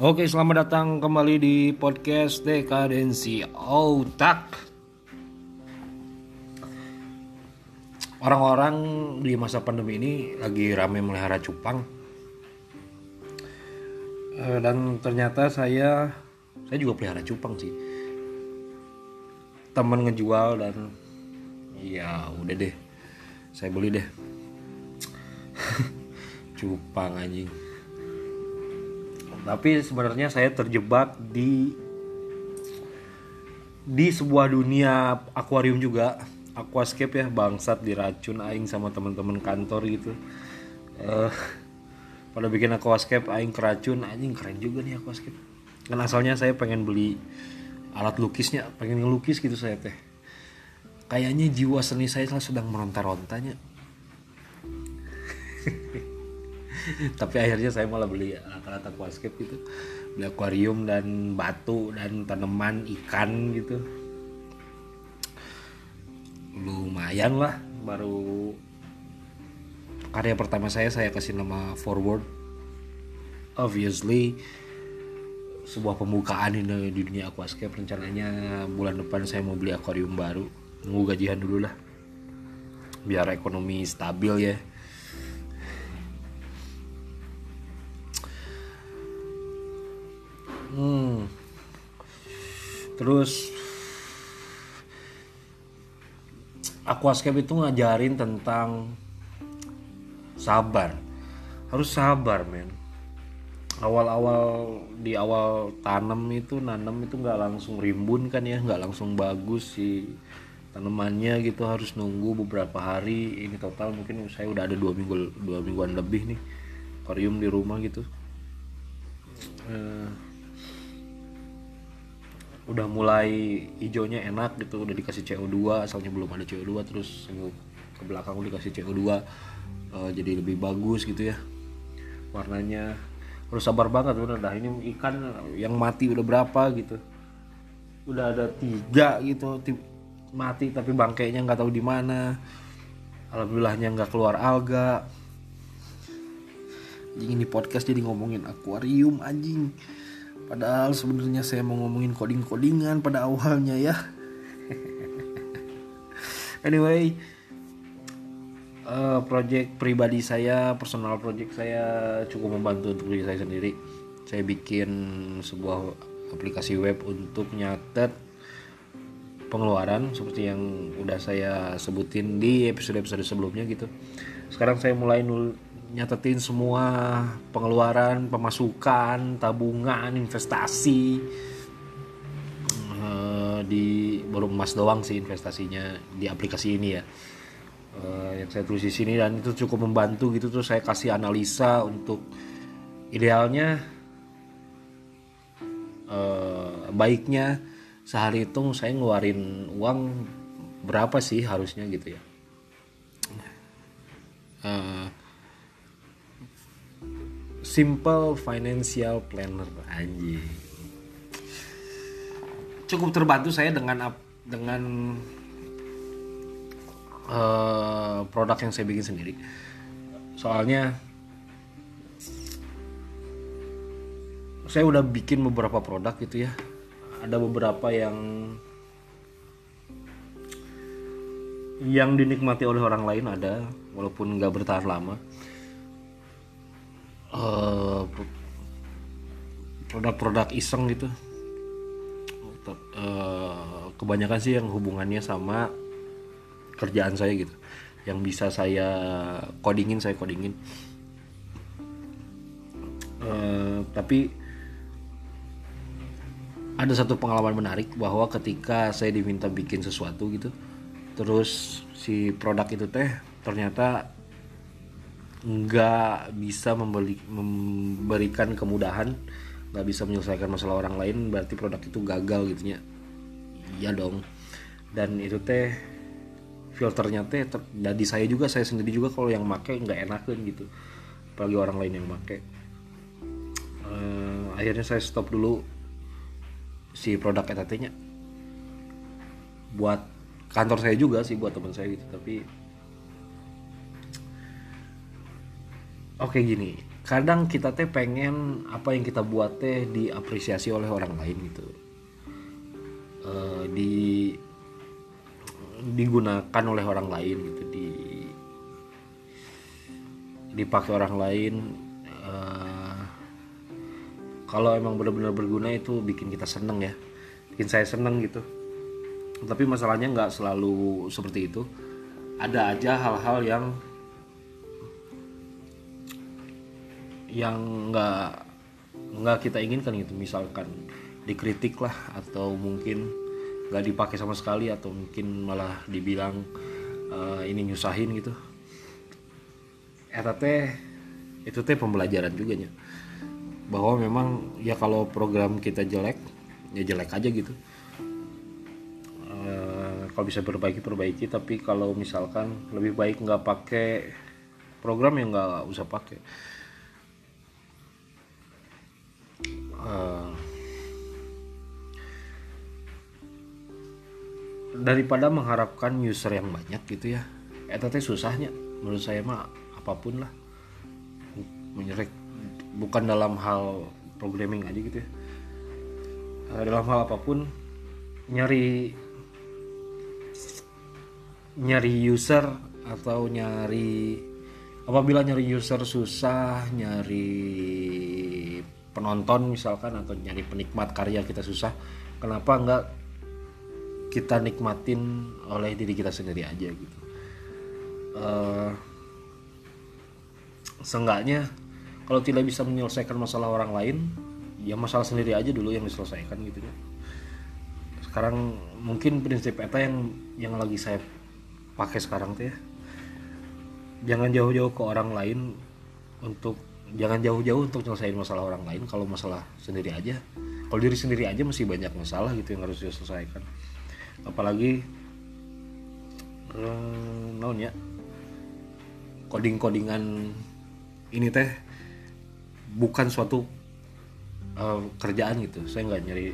Oke, selamat datang kembali di podcast Dekadensi Otak. Orang-orang di masa pandemi ini lagi rame melihara cupang. Eh, Dan ternyata saya saya juga pelihara cupang sih. Temen ngejual dan ya udah deh. Saya beli deh. cupang anjing tapi sebenarnya saya terjebak di di sebuah dunia akuarium juga. Aquascape ya bangsat diracun aing sama teman-teman kantor gitu. Eh pada bikin aquascape aing keracun. Anjing keren juga nih aquascape. Kan asalnya saya pengen beli alat lukisnya pengen ngelukis gitu saya teh. Kayaknya jiwa seni saya sedang meronta-rontanya tapi akhirnya saya malah beli alat-alat aquascape gitu. Beli akuarium dan batu dan tanaman ikan gitu. Lumayan lah baru karya pertama saya saya kasih nama forward. Obviously sebuah pembukaan ini di dunia aquascape rencananya bulan depan saya mau beli akuarium baru. Nunggu gajian dulu lah biar ekonomi stabil ya Hmm. Terus Aquascape itu ngajarin tentang sabar. Harus sabar, men. Awal-awal di awal tanam itu nanam itu nggak langsung rimbun kan ya, nggak langsung bagus sih tanamannya gitu harus nunggu beberapa hari. Ini total mungkin saya udah ada dua minggu dua mingguan lebih nih akuarium di rumah gitu. Eh, udah mulai hijaunya enak gitu udah dikasih CO2 asalnya belum ada CO2 terus ke belakang udah dikasih CO2 eh, jadi lebih bagus gitu ya warnanya. Harus sabar banget udah dah ini ikan yang mati udah berapa gitu. Udah ada tiga gitu ti- mati tapi bangkainya nggak tahu di mana. Alhamdulillahnya nggak keluar alga. Ini podcast jadi ngomongin akuarium anjing Padahal sebenarnya saya mau ngomongin coding-codingan pada awalnya ya. anyway, eh, project pribadi saya, personal project saya cukup membantu untuk diri saya sendiri. Saya bikin sebuah aplikasi web untuk nyatet pengeluaran seperti yang udah saya sebutin di episode-episode sebelumnya gitu. Sekarang saya mulai nyatetin semua pengeluaran, pemasukan, tabungan, investasi. Eh, di baru emas doang sih investasinya di aplikasi ini ya. Eh, yang saya tulis di sini dan itu cukup membantu gitu terus saya kasih analisa untuk idealnya eh, baiknya sehari itu saya ngeluarin uang berapa sih harusnya gitu ya. Eh, simple financial planner anjing. Cukup terbantu saya dengan dengan eh, produk yang saya bikin sendiri. Soalnya saya udah bikin beberapa produk gitu ya. Ada beberapa yang yang dinikmati oleh orang lain ada walaupun nggak bertahan lama pro- produk-produk iseng gitu. Eh, kebanyakan sih yang hubungannya sama kerjaan saya gitu. Yang bisa saya codingin saya codingin. Eh, tapi ada satu pengalaman menarik bahwa ketika saya diminta bikin sesuatu gitu terus si produk itu teh ternyata nggak bisa membeli, memberikan kemudahan nggak bisa menyelesaikan masalah orang lain berarti produk itu gagal gitu ya iya dong. Dan itu teh filternya teh di saya juga saya sendiri juga kalau yang make nggak enakan gitu. Apalagi orang lain yang make. Eh, akhirnya saya stop dulu si produk ETT nya buat kantor saya juga sih buat teman saya gitu. Tapi oke gini. Kadang kita teh pengen apa yang kita buat teh diapresiasi oleh orang lain gitu. Uh, di digunakan oleh orang lain gitu di dipakai orang lain. Uh, kalau emang benar-benar berguna itu bikin kita seneng ya. Bikin saya seneng gitu. Tapi masalahnya nggak selalu seperti itu. Ada aja hal-hal yang yang nggak nggak kita inginkan gitu. Misalkan dikritik lah atau mungkin nggak dipakai sama sekali atau mungkin malah dibilang uh, ini nyusahin gitu. Eta teh itu teh pembelajaran juga nya. Bahwa memang ya kalau program kita jelek ya jelek aja gitu. Uh, kalau bisa perbaiki perbaiki. Tapi kalau misalkan lebih baik nggak pakai program yang nggak usah pakai uh, daripada mengharapkan user yang banyak gitu ya eta teh susahnya. Menurut saya mah apa pun lah. Menyerek bukan dalam hal programming aja gitu ya. Uh, dalam hal apa pun nyari nyari user atau nyari apabila nyari user susah nyari penonton misalkan atau nyari penikmat karya kita susah kenapa enggak kita nikmatin oleh diri kita sendiri aja gitu? Uh, seenggaknya kalau tidak bisa menyelesaikan masalah orang lain ya masalah sendiri aja dulu yang diselesaikan gitu ya sekarang mungkin prinsip eta yang yang lagi saya pakai sekarang tuh ya jangan jauh-jauh ke orang lain untuk jangan jauh-jauh untuk nyelesain masalah orang lain. Kalau masalah sendiri aja kalau diri sendiri aja masih banyak masalah gitu yang harus diselesaikan apalagi hmm, naon ya coding-codingan ini teh bukan suatu uh, kerjaan gitu. Saya nggak nyari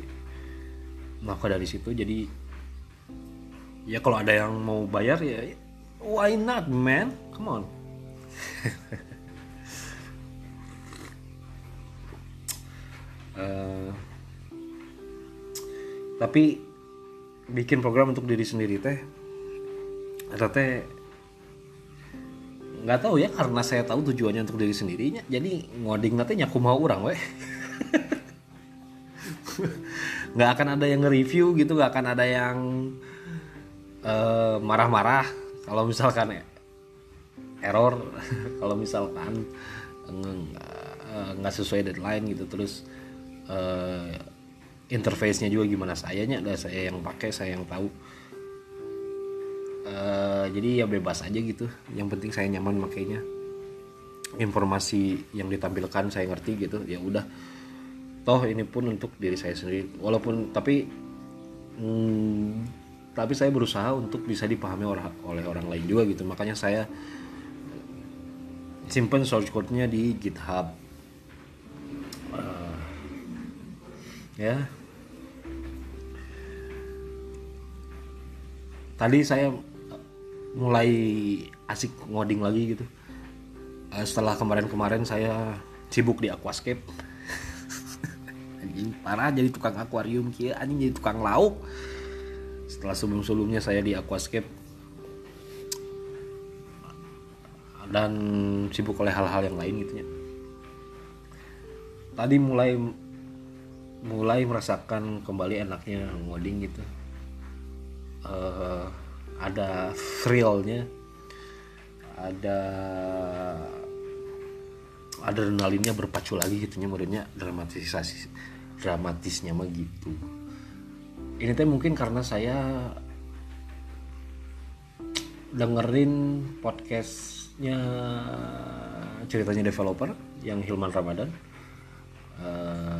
nafkah dari situ. Jadi ya kalau ada yang mau bayar ya why not man? Come on uh, tapi bikin program untuk diri sendiri teh atau teh nggak tahu ya karena saya tahu tujuannya untuk diri sendirinya jadi ngoding nanti nyaku mau orang weh. Nggak akan ada yang nge-review gitu nggak akan ada yang marah-marah. Uh, kalau misalkan error kalau misalkan nggak sesuai deadline gitu terus uh, interface-nya juga gimana? Sayanya ada saya yang pakai saya yang tahu. Uh, jadi ya bebas aja gitu. Yang penting saya nyaman makainya. Informasi yang ditampilkan saya ngerti gitu ya udah. Toh ini pun untuk diri saya sendiri. Walaupun tapi hmm, tapi saya berusaha untuk bisa dipahami orang, oleh orang lain juga gitu. Makanya saya simpen source code-nya di GitHub ya. Tadi saya mulai asik ngoding lagi gitu. Uh, setelah kemarin-kemarin saya sibuk di aquascape. Anjing parah jadi tukang akuarium kia anjing jadi tukang lauk. Setelah sebelum-sebelumnya saya di aquascape. Dan sibuk oleh hal-hal yang lain gitu ya tadi mulai mulai merasakan kembali enaknya ngoding gitu. Uh, ada thrillnya ada adrenalinnya berpacu lagi gitu nya dramatisasi dramatisnya mah gitu. Ini teh mungkin karena saya dengerin podcastnya ceritanya developer yang Hilman Ramadan. Uh,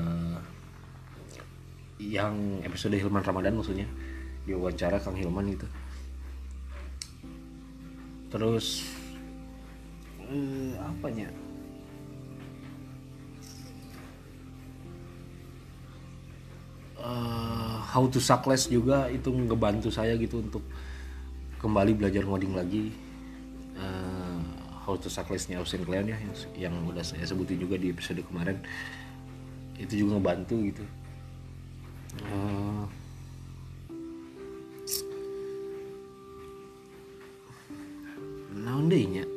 yang episode Hilman Ramadan maksudnya. Diwawancara Kang Hilman gitu. Terus eh, apanya? Uh, how to suckless juga itu ngebantu saya gitu untuk kembali belajar ngoding lagi. Uh, How to Suck Less-nya Austin Kleon ya yang, yang udah saya sebutin juga di episode kemarin. Itu juga ngebantu gitu uh, naon nya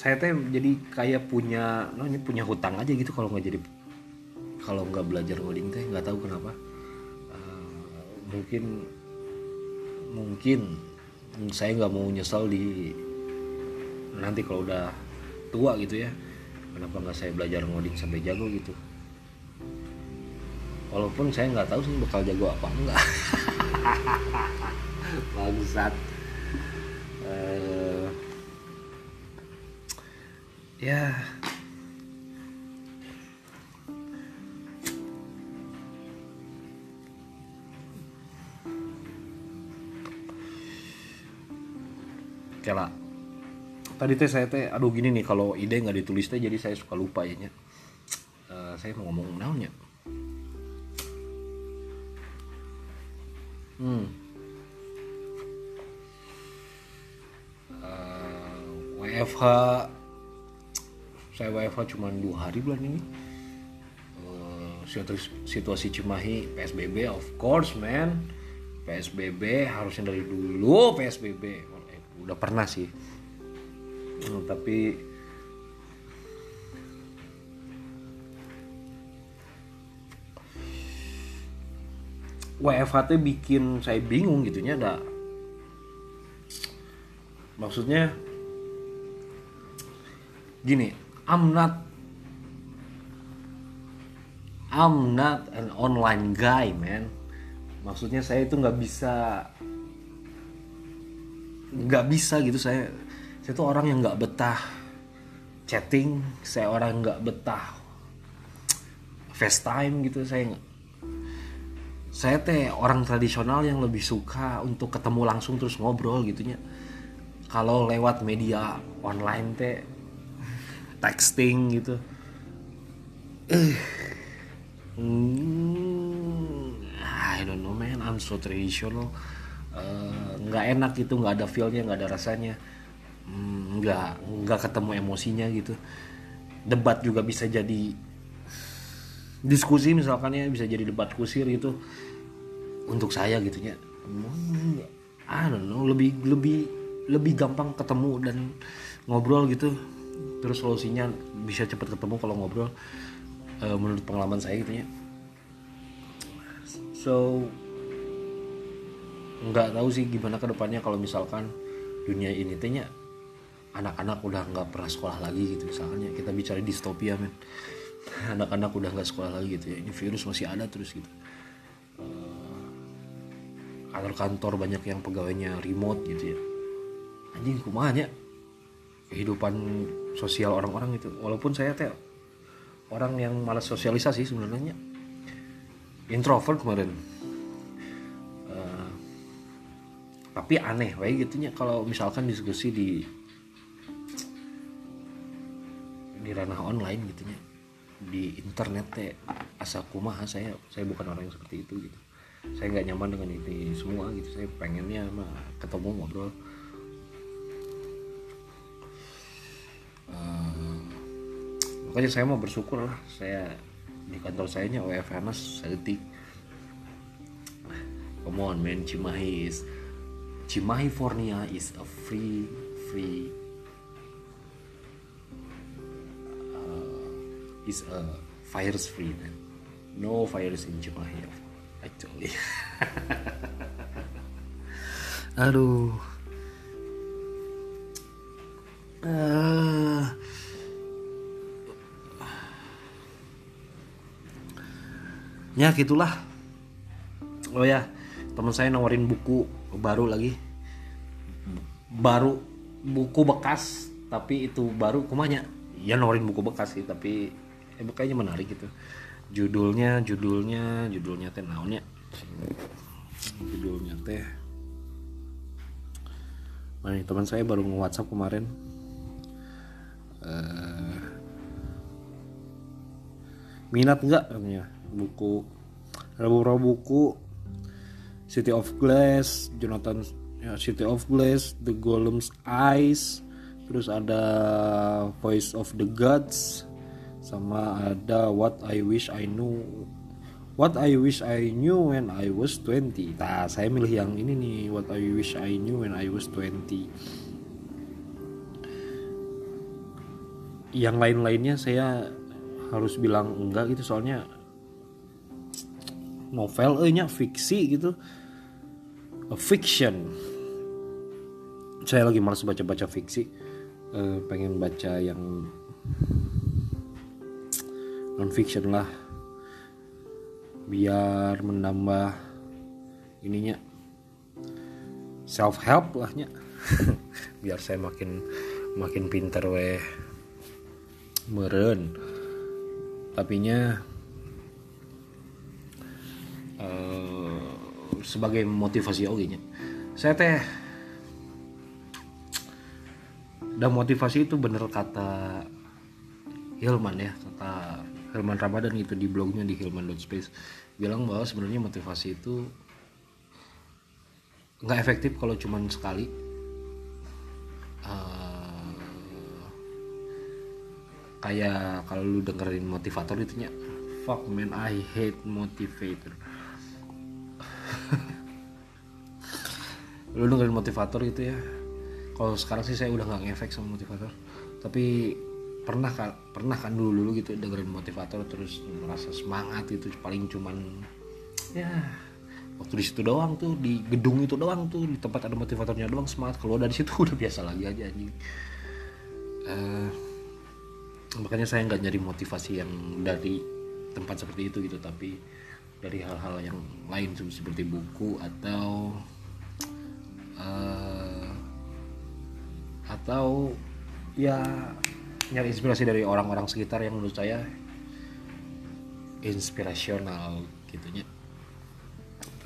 saya teh jadi kayak punya no, ini punya hutang aja gitu kalau nggak jadi kalau nggak belajar coding teh nggak tahu kenapa. Uh, mungkin mungkin saya nggak mau nyesal di nanti kalau udah tua gitu ya kenapa nggak saya belajar ngoding sampai jago gitu? Walaupun saya nggak tahu sih bakal jago apa enggak. Bangsat. Uh, ya. Kela tadi teh saya teh aduh gini nih kalau ide nggak ditulis teh jadi saya suka lupa ya uh, saya mau ngomong naonnya hmm. Uh, eh, WFH saya WFH cuma dua hari bulan ini. Uh, situasi Cimahi PSBB of course man. PSBB harusnya dari dulu PSBB udah pernah sih hmm, tapi WFH bikin saya bingung gitu nya ada maksudnya gini I'm not I'm not an online guy man. Maksudnya saya itu nggak bisa nggak bisa gitu saya saya tuh orang yang nggak betah chatting saya orang nggak betah FaceTime gitu saya saya teh orang tradisional yang lebih suka untuk ketemu langsung terus ngobrol gitunya. Kalau lewat media online teh texting gitu. Uh, I don't know man. I'm so traditional. Eh, nggak uh, enak gitu nggak ada feelnya nggak ada rasanya Hmm, nggak nggak ketemu emosinya gitu. Debat juga bisa jadi diskusi misalkan ya bisa jadi debat kusir gitu. Untuk saya gitu ya. Know lebih lebih lebih gampang ketemu dan ngobrol gitu. Terus solusinya bisa cepat ketemu kalau ngobrol uh, menurut pengalaman saya gitu ya. So nggak tahu sih gimana ke depannya kalau misalkan dunia ini tehnya anak-anak udah nggak pernah sekolah lagi gitu misalnya. Kita bicara distopia men. Anak-anak udah nggak sekolah lagi gitu ya. Ini virus masih ada terus gitu. Eh, kantor-kantor banyak yang pegawainya remote gitu ya. Anjing kumanya kehidupan sosial orang-orang itu. Walaupun saya teh orang yang malas sosialisasi sebenarnya introvert kemarin. Uh, tapi aneh wae gitunya kalau misalkan diskusi di di ranah online gitu ya di internet teh asa kumaha saya saya bukan orang yang seperti itu gitu. Saya nggak nyaman dengan ini semua gitu. Saya pengennya mah ketemu ngobrol. Uh, makanya saya mau bersyukur lah. Saya di kantor saya nya WFNS sedetik come on man. Cimahi is Cimahi Fornia is a free free is a virus free man. No virus in Cimahi actually. Aduh. Uh, ya gitulah. Oh ya teman saya nawarin buku baru lagi. Baru buku bekas tapi itu baru kumanya. Ya nawarin buku bekas sih tapi eh kayaknya menarik gitu. Judulnya judulnya judulnya teh naonnya? Judulnya teh. Nah, teman saya baru nge WhatsApp kemarin. Uh, minat nggak buku. Beberapa buku. City of Glass Jonathan ya, City of Glass The Golem's Eyes. Terus ada Voice of the Gods sama ada What I Wish I Knew. What I Wish I Knew When I Was 20 Nah saya milih yang ini nih What I Wish I Knew When I Was 20 Yang lain-lainnya saya harus bilang enggak gitu soalnya novel eh nya fiksi gitu. A fiction. Saya lagi malas baca-baca fiksi. Uh, pengen baca yang non fiction lah. Biar menambah ininya. Self help lahnya. Biar saya makin makin pinter weh meren. Tapinya uh, sebagai motivasi oke nya. Saya teh dan motivasi itu bener kata Hilman ya kata Hilman Ramadan itu di blognya di Hilman.space bilang bahwa sebenarnya motivasi itu nggak efektif kalau cuman sekali. Uh, kayak kalau lu dengerin motivator itu nya fuck man I hate motivator. Lu dengerin motivator itu ya kalau sekarang sih saya udah nggak ngefek sama motivator. Tapi pernah kan pernah kan dulu dulu gitu dengerin motivator terus merasa semangat itu paling cuman ya waktu di situ doang tuh di gedung itu doang tuh di tempat ada motivatornya doang semangat kalau dari situ udah biasa lagi aja anjing. Uh, makanya saya nggak nyari motivasi yang dari tempat seperti itu gitu tapi dari hal-hal yang lain seperti buku atau uh, atau ya nyari inspirasi dari orang-orang sekitar yang menurut saya inspirasional gitunya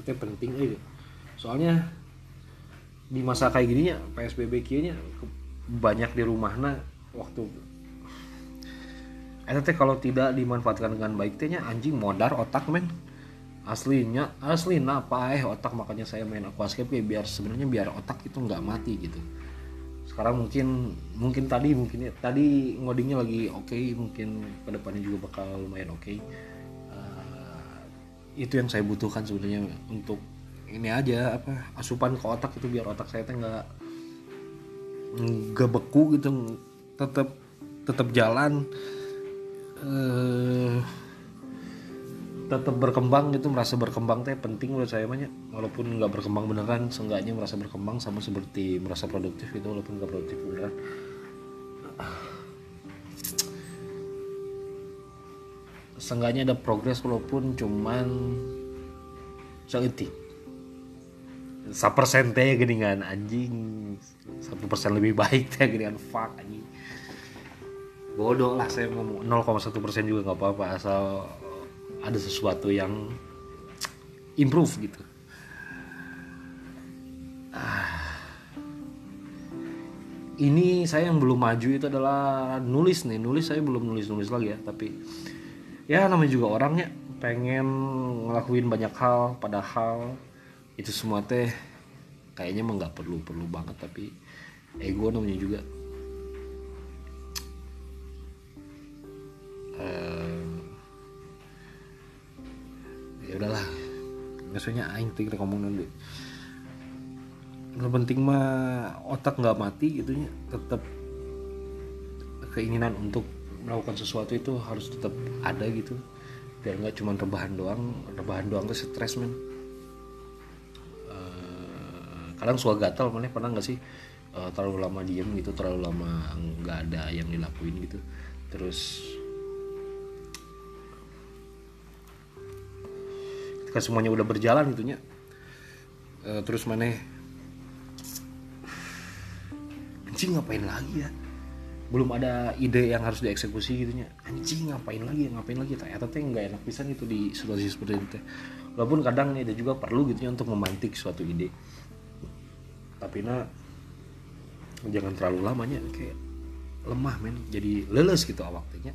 itu penting aja soalnya di masa kayak gini ya PSBB kayaknya banyak di rumahnya waktu itu teh kalau tidak dimanfaatkan dengan baik tehnya anjing modar otak men. Aslinya asli apa eh otak. Makanya saya main aquascape ya biar sebenarnya biar otak itu nggak mati gitu sekarang mungkin mungkin tadi mungkin ya tadi ngodingnya lagi oke okay, mungkin ke depannya juga bakal lumayan oke okay. uh, itu yang saya butuhkan sebenarnya untuk ini aja apa asupan ke otak itu biar otak saya nggak nggak beku gitu tetap tetap jalan uh, tetap berkembang gitu merasa berkembang teh penting menurut saya banyak walaupun nggak berkembang beneran seenggaknya merasa berkembang sama seperti merasa produktif itu walaupun nggak produktif beneran. Seenggaknya ada progres walaupun cuman seetik persen teh kan anjing. Satu persen lebih baik teh kan fuck anjing. Bodoh lah saya ngomong. 0,1 persen juga nggak apa-apa asal ada sesuatu yang improve gitu. Ah. ini saya yang belum maju itu adalah nulis nih. Nulis saya belum nulis nulis lagi ya tapi ya namanya juga orangnya pengen ngelakuin banyak hal padahal itu semua teh kayaknya emang nggak perlu perlu banget tapi ego namanya juga maksudnya aing tinggal ngomong dulu yang penting mah otak nggak mati gitunya tetap keinginan untuk melakukan sesuatu itu harus tetap ada gitu. Biar nggak cuma rebahan doang rebahan doang ke stres men. Uh, kadang suka gatal mana pernah nggak sih? Uh, terlalu lama diem gitu terlalu lama nggak ada yang dilakuin gitu. Terus ketika semuanya udah berjalan gitunya e, terus mana anjing ngapain lagi ya? Belum ada ide yang harus dieksekusi gitunya anjing ngapain lagi ngapain lagi ternyata teh nggak enak pisan itu di situasi seperti itu walaupun kadang ide juga perlu gitu ya untuk memantik suatu ide. Tapi nah jangan terlalu lamanya kayak lemah men jadi leles gitu awaknya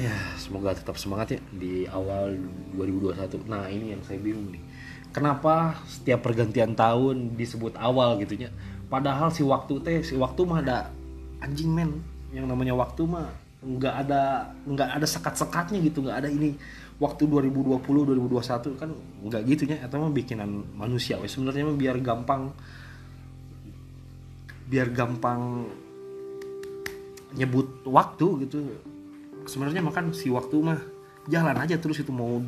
ya semoga tetap semangat ya di awal 2021 nah ini yang saya bingung nih. Kenapa setiap pergantian tahun disebut awal gitu ya padahal si waktu teh si waktu mah ada anjing men. Yang namanya waktu mah nggak ada nggak ada sekat-sekatnya gitu nggak ada ini. Waktu 2020 2021 kan nggak gitu ya atau mah bikinan manusia. Weh. sebenarnya mah biar gampang biar gampang nyebut waktu gitu sebenarnya makan si waktu mah jalan aja terus itu mau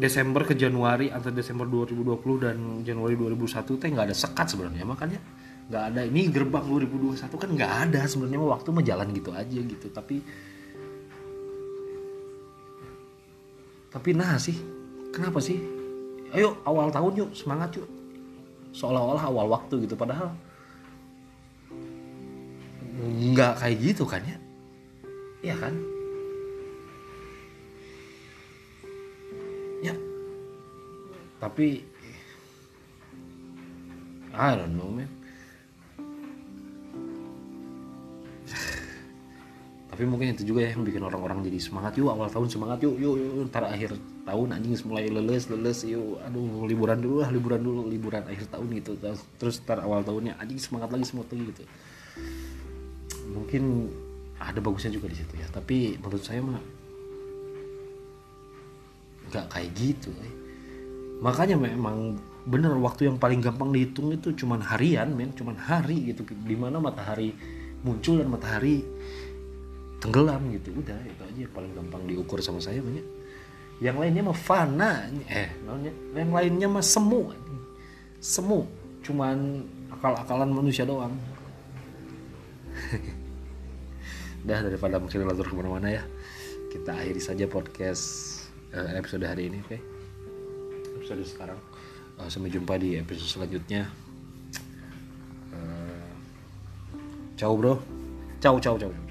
Desember ke Januari atau Desember 2020 dan Januari 2001 teh nggak ada sekat sebenarnya makanya nggak ada. Ini gerbang 2021 kan nggak ada sebenarnya. Waktu mah jalan gitu aja gitu. Tapi tapi nah sih kenapa sih? Ayo awal tahun yuk semangat yuk. Seolah-olah awal waktu gitu. Padahal nggak kayak gitu kan ya Iya kan? Ya. Tapi I don't know man. Tapi mungkin itu juga ya yang bikin orang-orang jadi semangat. Yuk awal tahun semangat. Yuk yuk, yuk. ntar akhir tahun anjing mulai leles leles. Yuk aduh liburan dulu lah liburan dulu liburan akhir tahun gitu. Terus ntar awal tahunnya anjing semangat lagi semua gitu. Mungkin ada bagusnya juga di situ ya. Tapi menurut saya mah nggak kayak gitu eh. makanya memang bener waktu yang paling gampang dihitung itu cuman harian men. Cuman hari gitu. Di mana matahari muncul dan matahari tenggelam gitu. Udah itu aja paling gampang diukur sama saya banyak. Yang lainnya mah fana eh yang lainnya mah semu semu. Cuman akal-akalan manusia doang Dah daripada mungkin latur ke mana-mana ya. Kita akhiri saja podcast uh, episode hari ini oke? Okay? Episode sekarang. Uh, Sampai jumpa di episode selanjutnya. Uh, Ciao bro. Ciao ciao ciao